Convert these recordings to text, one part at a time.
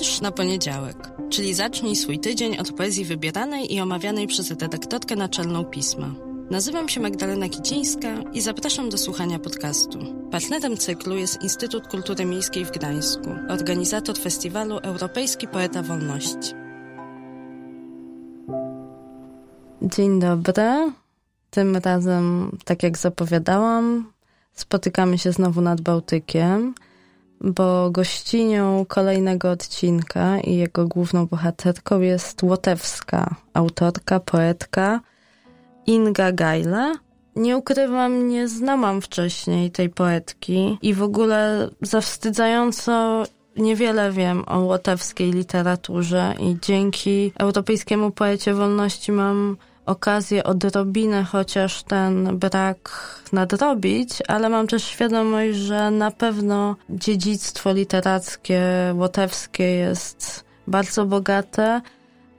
Wiersz na poniedziałek, czyli zacznij swój tydzień od poezji wybieranej i omawianej przez redaktorkę naczelną pisma. Nazywam się Magdalena Kicińska i zapraszam do słuchania podcastu. Partnerem cyklu jest Instytut Kultury Miejskiej w Gdańsku, organizator festiwalu Europejski Poeta Wolności. Dzień dobry. Tym razem, tak jak zapowiadałam, spotykamy się znowu nad Bałtykiem, bo gościnią kolejnego odcinka i jego główną bohaterką jest łotewska autorka, poetka Inga Gajle. Nie ukrywam, nie znałam wcześniej tej poetki i w ogóle zawstydzająco niewiele wiem o łotewskiej literaturze i dzięki Europejskiemu Poecie Wolności mam okazję odrobinę chociaż ten brak nadrobić, ale mam też świadomość, że na pewno dziedzictwo literackie łotewskie jest bardzo bogate,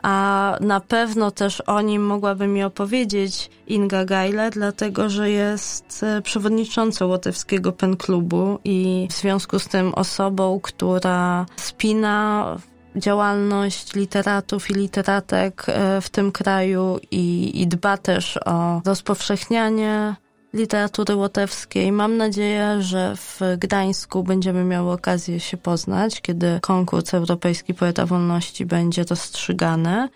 a na pewno też o nim mogłaby mi opowiedzieć Inga Gajle, dlatego że jest przewodniczącą Łotewskiego Pen Klubu i w związku z tym osobą, która spina działalność literatów i literatek e, w tym kraju i, i dba też o rozpowszechnianie literatury łotewskiej. Mam nadzieję, że w Gdańsku będziemy miały okazję się poznać, kiedy konkurs Europejski Poeta Wolności będzie rozstrzygany.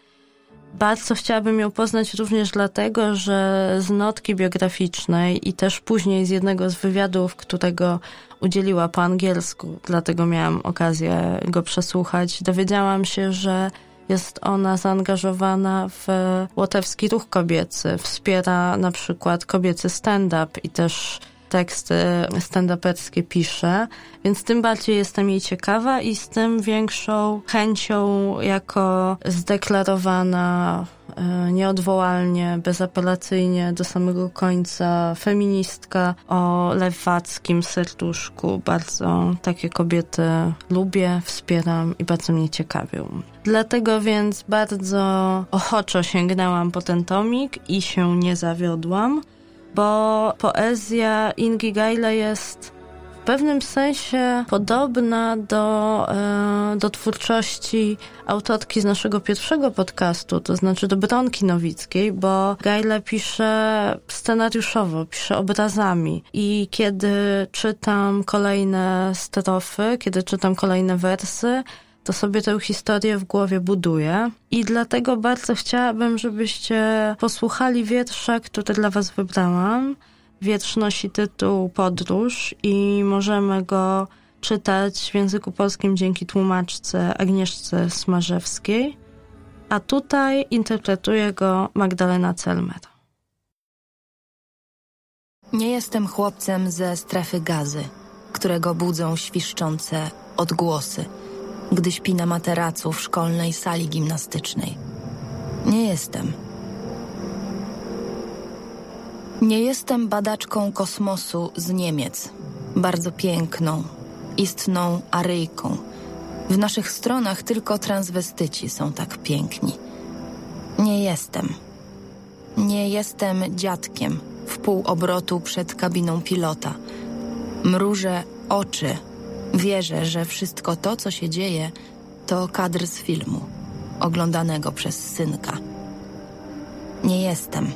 Bardzo chciałabym ją poznać również dlatego, że z notki biograficznej i też później z jednego z wywiadów, którego udzieliła po angielsku, dlatego miałam okazję go przesłuchać, dowiedziałam się, że jest ona zaangażowana w łotewski ruch kobiecy, wspiera na przykład kobiecy stand-up i też teksty stand-uperskie pisze, więc tym bardziej jestem jej ciekawa i z tym większą chęcią jako zdeklarowana e, nieodwołalnie, bezapelacyjnie do samego końca feministka o lewackim serduszku. Bardzo takie kobiety lubię, wspieram i bardzo mnie ciekawią. Dlatego więc bardzo ochoczo sięgnęłam po ten tomik i się nie zawiodłam bo poezja Ingi Gajle jest w pewnym sensie podobna do, e, do twórczości autorki z naszego pierwszego podcastu, to znaczy do Bronki Nowickiej, bo Gajle pisze scenariuszowo, pisze obrazami. I kiedy czytam kolejne strofy, kiedy czytam kolejne wersy, to sobie tę historię w głowie buduję. I dlatego bardzo chciałabym, żebyście posłuchali wiersza, który dla Was wybrałam. Wiersz nosi tytuł Podróż i możemy go czytać w języku polskim dzięki tłumaczce Agnieszce Smarzewskiej, a tutaj interpretuje go Magdalena Celmer. Nie jestem chłopcem ze strefy gazy, którego budzą świszczące odgłosy – gdy śpi na materacu w szkolnej sali gimnastycznej. Nie jestem. Nie jestem badaczką kosmosu z Niemiec, bardzo piękną, istną aryjką. W naszych stronach tylko transwestyci są tak piękni. Nie jestem. Nie jestem dziadkiem w pół obrotu przed kabiną pilota. Mrużę oczy Wierzę, że wszystko to, co się dzieje, to kadr z filmu, oglądanego przez synka. Nie jestem.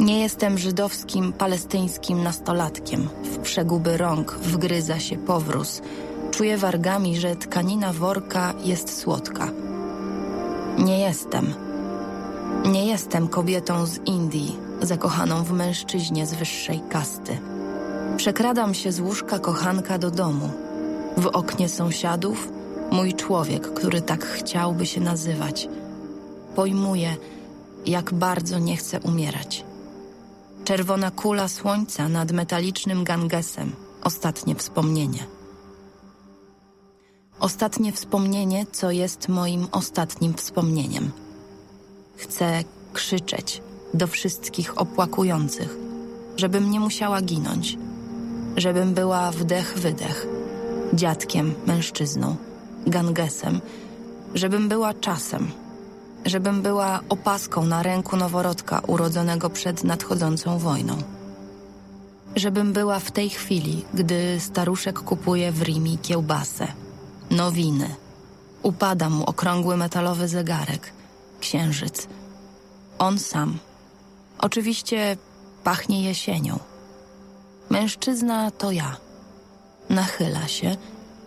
Nie jestem żydowskim, palestyńskim nastolatkiem. W przeguby rąk wgryza się powróz. Czuję wargami, że tkanina worka jest słodka. Nie jestem. Nie jestem kobietą z Indii, zakochaną w mężczyźnie z wyższej kasty. Przekradam się z łóżka kochanka do domu. W oknie sąsiadów mój człowiek, który tak chciałby się nazywać. Pojmuję, jak bardzo nie chcę umierać. Czerwona kula słońca nad metalicznym gangesem. Ostatnie wspomnienie. Ostatnie wspomnienie, co jest moim ostatnim wspomnieniem. Chcę krzyczeć do wszystkich opłakujących, żebym nie musiała ginąć żebym była wdech-wydech, dziadkiem, mężczyzną, gangesem, żebym była czasem, żebym była opaską na ręku noworodka urodzonego przed nadchodzącą wojną. Żebym była w tej chwili, gdy staruszek kupuje w Rimi kiełbasę, nowiny, Upada mu okrągły metalowy zegarek. Księżyc. On sam. Oczywiście pachnie jesienią. Mężczyzna to ja. Nachyla się,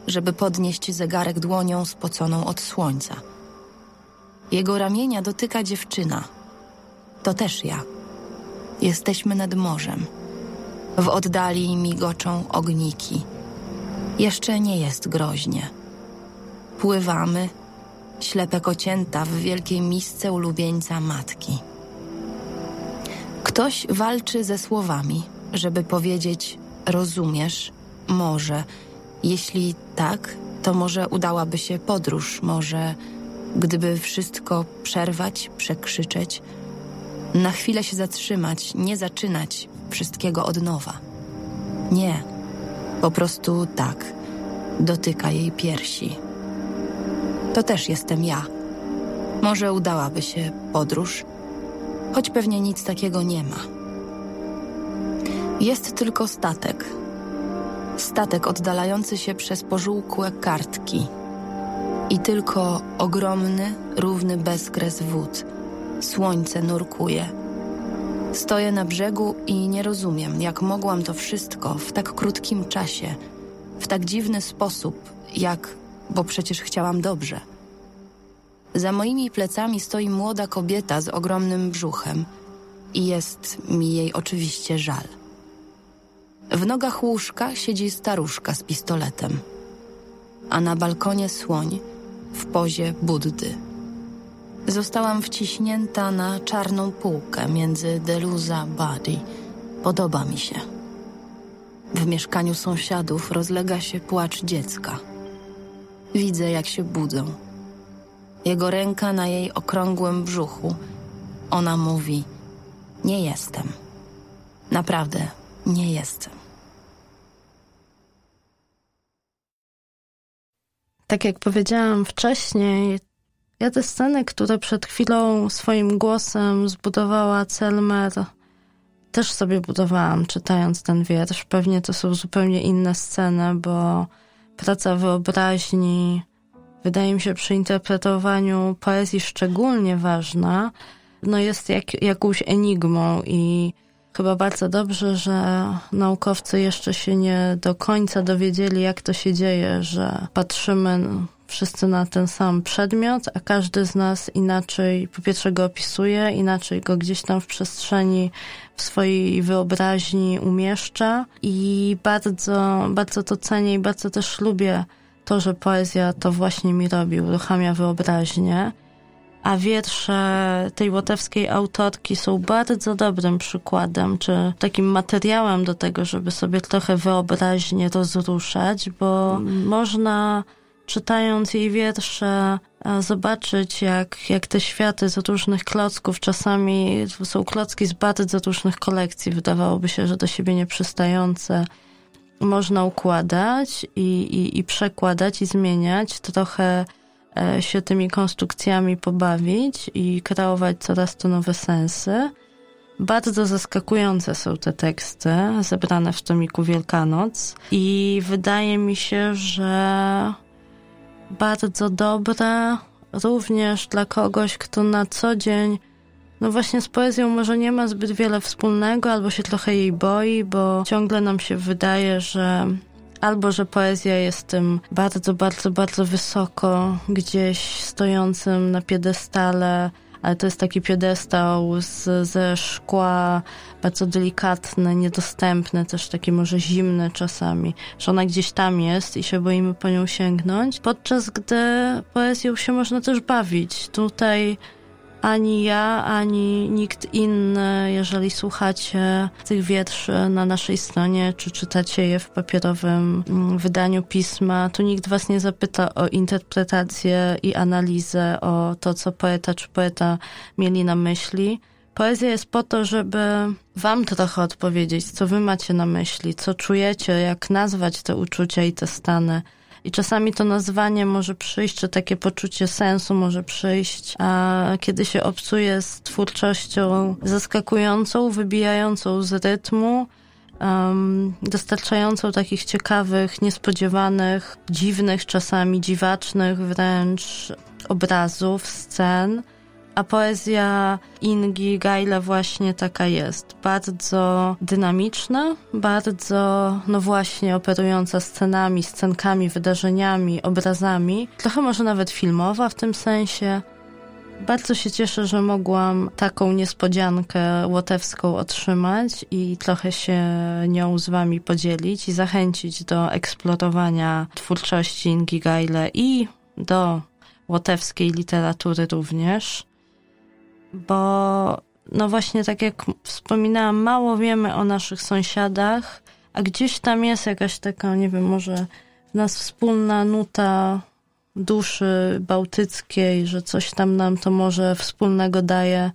żeby podnieść zegarek dłonią spoconą od słońca. Jego ramienia dotyka dziewczyna. To też ja. Jesteśmy nad morzem. W oddali migoczą ogniki. Jeszcze nie jest groźnie. Pływamy, ślepe kocięta w wielkiej misce ulubieńca matki. Ktoś walczy ze słowami, żeby powiedzieć: Rozumiesz, może. Jeśli tak, to może udałaby się podróż, może gdyby wszystko przerwać, przekrzyczeć, na chwilę się zatrzymać, nie zaczynać wszystkiego od nowa. Nie, po prostu tak, dotyka jej piersi. To też jestem ja. Może udałaby się podróż, choć pewnie nic takiego nie ma. Jest tylko statek. Statek oddalający się przez pożółkłe kartki. I tylko ogromny, równy bezkres wód. Słońce nurkuje. Stoję na brzegu i nie rozumiem, jak mogłam to wszystko w tak krótkim czasie, w tak dziwny sposób, jak, bo przecież chciałam dobrze. Za moimi plecami stoi młoda kobieta z ogromnym brzuchem i jest mi jej oczywiście żal. W nogach łóżka siedzi staruszka z pistoletem, a na balkonie słoń w pozie Buddy. Zostałam wciśnięta na czarną półkę między Deluza Body. Podoba mi się. W mieszkaniu sąsiadów rozlega się płacz dziecka. Widzę, jak się budzą. Jego ręka na jej okrągłym brzuchu. Ona mówi: Nie jestem. Naprawdę, nie jestem. Tak jak powiedziałam wcześniej, ja te sceny, które przed chwilą swoim głosem zbudowała Celmer, też sobie budowałam, czytając ten wiersz. Pewnie to są zupełnie inne sceny, bo praca wyobraźni wydaje mi się przy interpretowaniu poezji szczególnie ważna, no jest jak, jakąś enigmą i chyba bardzo dobrze, że naukowcy jeszcze się nie do końca dowiedzieli, jak to się dzieje, że patrzymy wszyscy na ten sam przedmiot, a każdy z nas inaczej po pierwsze go opisuje, inaczej go gdzieś tam w przestrzeni w swojej wyobraźni umieszcza i bardzo, bardzo to cenię i bardzo też lubię to, że poezja to właśnie mi robi, uruchamia wyobraźnię. A wiersze tej łotewskiej autorki są bardzo dobrym przykładem, czy takim materiałem do tego, żeby sobie trochę wyobraźnię rozruszać, bo można czytając jej wiersze, zobaczyć, jak, jak te światy z różnych klocków, czasami są klocki z bardzo różnych kolekcji, wydawałoby się, że do siebie nieprzystające, można układać i, i, i przekładać i zmieniać, trochę e, się tymi konstrukcjami pobawić i kreować coraz to nowe sensy. Bardzo zaskakujące są te teksty zebrane w tomiku Wielkanoc i wydaje mi się, że bardzo dobre również dla kogoś, kto na co dzień no właśnie z poezją może nie ma zbyt wiele wspólnego, albo się trochę jej boi, bo ciągle nam się wydaje, że albo że poezja jest tym bardzo, bardzo, bardzo wysoko gdzieś stojącym na piedestale, ale to jest taki piedestał z, ze szkła, bardzo delikatny, niedostępny, też taki może zimny czasami, że ona gdzieś tam jest i się boimy po nią sięgnąć, podczas gdy poezją się można też bawić. Tutaj ani ja, ani nikt inny, jeżeli słuchacie tych wierszy na naszej stronie, czy czytacie je w papierowym mm, wydaniu pisma, tu nikt was nie zapyta o interpretację i analizę, o to, co poeta czy poeta mieli na myśli. Poezja jest po to, żeby wam trochę odpowiedzieć, co wy macie na myśli, co czujecie, jak nazwać te uczucia i te stany. I czasami to nazwanie może przyjść, czy takie poczucie sensu może przyjść, a kiedy się obcuje z twórczością zaskakującą, wybijającą z rytmu, um, dostarczającą takich ciekawych, niespodziewanych, dziwnych, czasami dziwacznych wręcz obrazów, scen. A poezja Ingi Gajle właśnie taka jest. Bardzo dynamiczna, bardzo, no właśnie, operująca scenami, scenkami, wydarzeniami, obrazami. Trochę może nawet filmowa w tym sensie. Bardzo się cieszę, że mogłam taką niespodziankę łotewską otrzymać i trochę się nią z wami podzielić i zachęcić do eksplorowania twórczości Ingi Gajle i do łotewskiej literatury również, bo no właśnie tak jak wspominałam, mało wiemy o naszych sąsiadach, a gdzieś tam jest jakaś taka, nie wiem, może nas wspólna nuta duszy bałtyckiej, że coś tam nam to może wspólnego daje.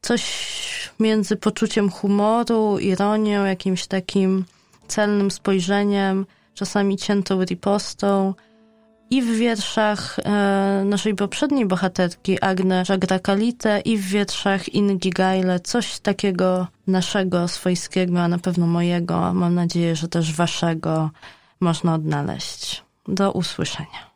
Coś między poczuciem humoru, ironią, jakimś takim celnym spojrzeniem, czasami ciętą ripostą. I w wierszach e, naszej poprzedniej bohaterki, Agne Żagrakalite, i w wierszach Ingi Gajle, coś takiego naszego, swojskiego, a na pewno mojego, mam nadzieję, że też waszego można odnaleźć. Do usłyszenia.